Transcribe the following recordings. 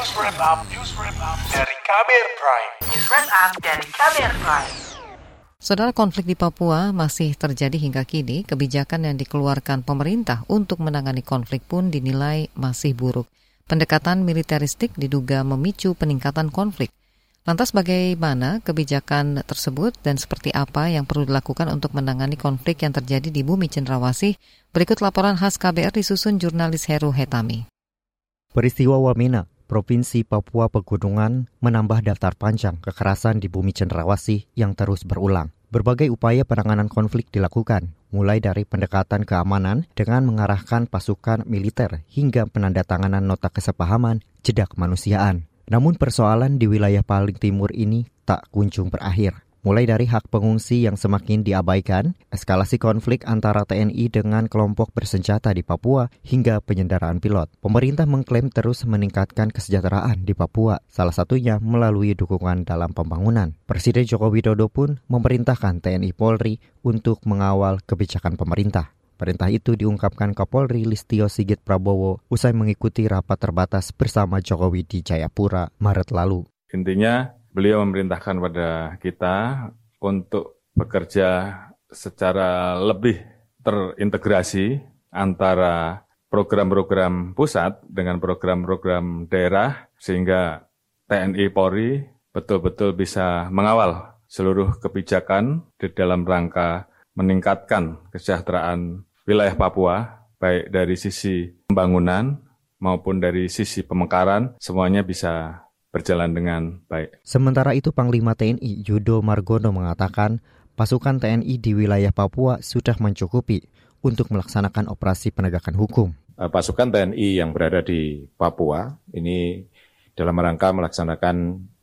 News Wrap Up, News Wrap Up dari Kamer Prime. News Wrap Up dari Kamer Prime. Saudara konflik di Papua masih terjadi hingga kini, kebijakan yang dikeluarkan pemerintah untuk menangani konflik pun dinilai masih buruk. Pendekatan militeristik diduga memicu peningkatan konflik. Lantas bagaimana kebijakan tersebut dan seperti apa yang perlu dilakukan untuk menangani konflik yang terjadi di bumi Cendrawasih? Berikut laporan khas KBR disusun jurnalis Heru Hetami. Peristiwa Wamena, Provinsi Papua Pegunungan, menambah daftar panjang kekerasan di bumi Cendrawasih yang terus berulang. Berbagai upaya penanganan konflik dilakukan, mulai dari pendekatan keamanan dengan mengarahkan pasukan militer hingga penandatanganan nota kesepahaman jeda kemanusiaan. Namun persoalan di wilayah paling timur ini tak kunjung berakhir mulai dari hak pengungsi yang semakin diabaikan, eskalasi konflik antara TNI dengan kelompok bersenjata di Papua, hingga penyanderaan pilot. Pemerintah mengklaim terus meningkatkan kesejahteraan di Papua, salah satunya melalui dukungan dalam pembangunan. Presiden Joko Widodo pun memerintahkan TNI Polri untuk mengawal kebijakan pemerintah. Perintah itu diungkapkan Kapolri Listio Sigit Prabowo usai mengikuti rapat terbatas bersama Jokowi di Jayapura Maret lalu. Intinya beliau memerintahkan pada kita untuk bekerja secara lebih terintegrasi antara program-program pusat dengan program-program daerah sehingga TNI Polri betul-betul bisa mengawal seluruh kebijakan di dalam rangka meningkatkan kesejahteraan wilayah Papua baik dari sisi pembangunan maupun dari sisi pemekaran semuanya bisa berjalan dengan baik. Sementara itu Panglima TNI Yudo Margono mengatakan pasukan TNI di wilayah Papua sudah mencukupi untuk melaksanakan operasi penegakan hukum. Eh, pasukan TNI yang berada di Papua ini dalam rangka melaksanakan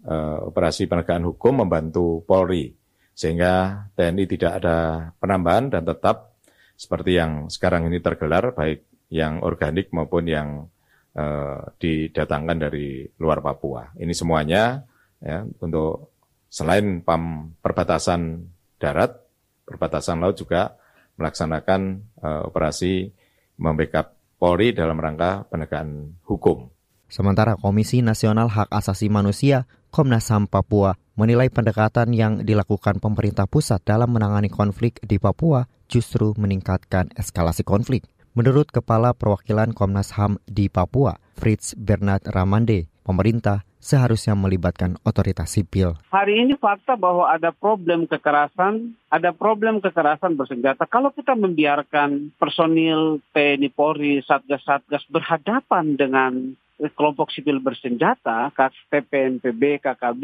uh, operasi penegakan hukum membantu Polri sehingga TNI tidak ada penambahan dan tetap seperti yang sekarang ini tergelar baik yang organik maupun yang uh, didatangkan dari luar Papua. Ini semuanya ya untuk selain PAM perbatasan darat, perbatasan laut juga melaksanakan uh, operasi membackup Polri dalam rangka penegakan hukum. Sementara Komisi Nasional Hak Asasi Manusia Komnas HAM Papua menilai pendekatan yang dilakukan pemerintah pusat dalam menangani konflik di Papua justru meningkatkan eskalasi konflik. Menurut Kepala Perwakilan Komnas HAM di Papua, Fritz Bernard Ramande, pemerintah seharusnya melibatkan otoritas sipil. Hari ini fakta bahwa ada problem kekerasan, ada problem kekerasan bersenjata. Kalau kita membiarkan personil TNI Polri, Satgas-Satgas berhadapan dengan kelompok sipil bersenjata, TPNPB, KKB,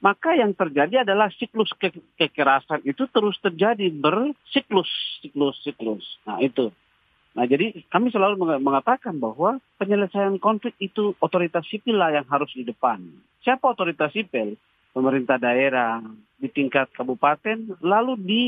maka yang terjadi adalah siklus ke kekerasan itu terus terjadi bersiklus, siklus, siklus. Nah itu. Nah, jadi kami selalu mengatakan bahwa penyelesaian konflik itu otoritas sipil lah yang harus di depan. Siapa otoritas sipil? Pemerintah daerah di tingkat kabupaten, lalu di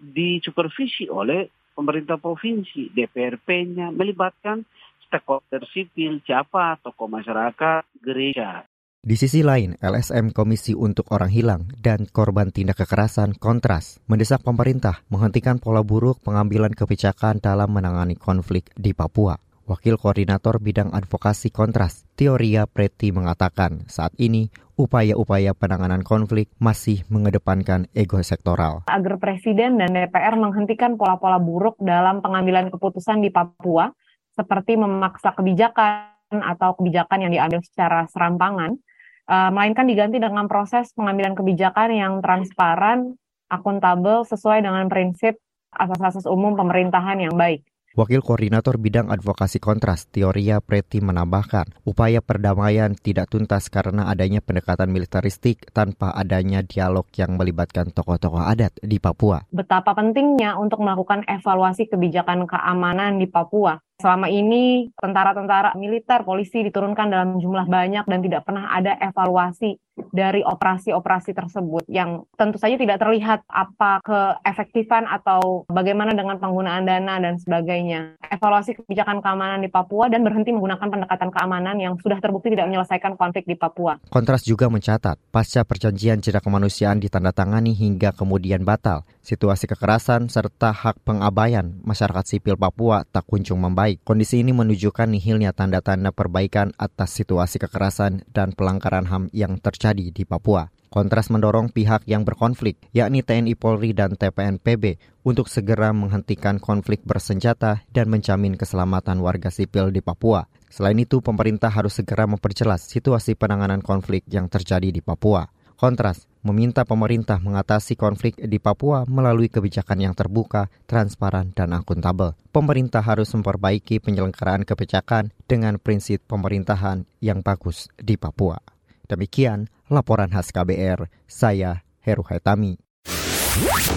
disupervisi oleh pemerintah provinsi, DPRP-nya melibatkan stakeholder sipil, siapa, tokoh masyarakat, gereja. Di sisi lain, LSM Komisi untuk Orang Hilang dan Korban Tindak Kekerasan Kontras mendesak pemerintah menghentikan pola buruk pengambilan kebijakan dalam menangani konflik di Papua. Wakil Koordinator Bidang Advokasi Kontras, Teoria Preti mengatakan saat ini upaya-upaya penanganan konflik masih mengedepankan ego sektoral. Agar Presiden dan DPR menghentikan pola-pola buruk dalam pengambilan keputusan di Papua, seperti memaksa kebijakan atau kebijakan yang diambil secara serampangan, uh, melainkan diganti dengan proses pengambilan kebijakan yang transparan, akuntabel, sesuai dengan prinsip asas-asas umum pemerintahan yang baik. Wakil Koordinator Bidang Advokasi Kontras, Teoria Preti menambahkan, upaya perdamaian tidak tuntas karena adanya pendekatan militeristik tanpa adanya dialog yang melibatkan tokoh-tokoh adat di Papua. Betapa pentingnya untuk melakukan evaluasi kebijakan keamanan di Papua. Selama ini tentara-tentara militer, polisi diturunkan dalam jumlah banyak dan tidak pernah ada evaluasi dari operasi-operasi tersebut yang tentu saja tidak terlihat apa keefektifan atau bagaimana dengan penggunaan dana dan sebagainya. Evaluasi kebijakan keamanan di Papua dan berhenti menggunakan pendekatan keamanan yang sudah terbukti tidak menyelesaikan konflik di Papua. Kontras juga mencatat, pasca perjanjian jeda kemanusiaan ditandatangani hingga kemudian batal, situasi kekerasan serta hak pengabaian masyarakat sipil Papua tak kunjung membaik. Kondisi ini menunjukkan nihilnya tanda-tanda perbaikan atas situasi kekerasan dan pelanggaran HAM yang terjadi di Papua. Kontras mendorong pihak yang berkonflik, yakni TNI Polri dan TPNPB, untuk segera menghentikan konflik bersenjata dan menjamin keselamatan warga sipil di Papua. Selain itu, pemerintah harus segera memperjelas situasi penanganan konflik yang terjadi di Papua. Kontras meminta pemerintah mengatasi konflik di Papua melalui kebijakan yang terbuka, transparan, dan akuntabel. Pemerintah harus memperbaiki penyelenggaraan kebijakan dengan prinsip pemerintahan yang bagus di Papua. Demikian laporan khas KBR, saya Heru Haitami.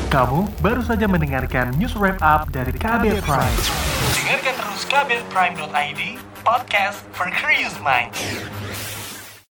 Kamu baru saja mendengarkan news wrap up dari KBR Prime. Dengarkan terus kbrprime.id, podcast for curious mind.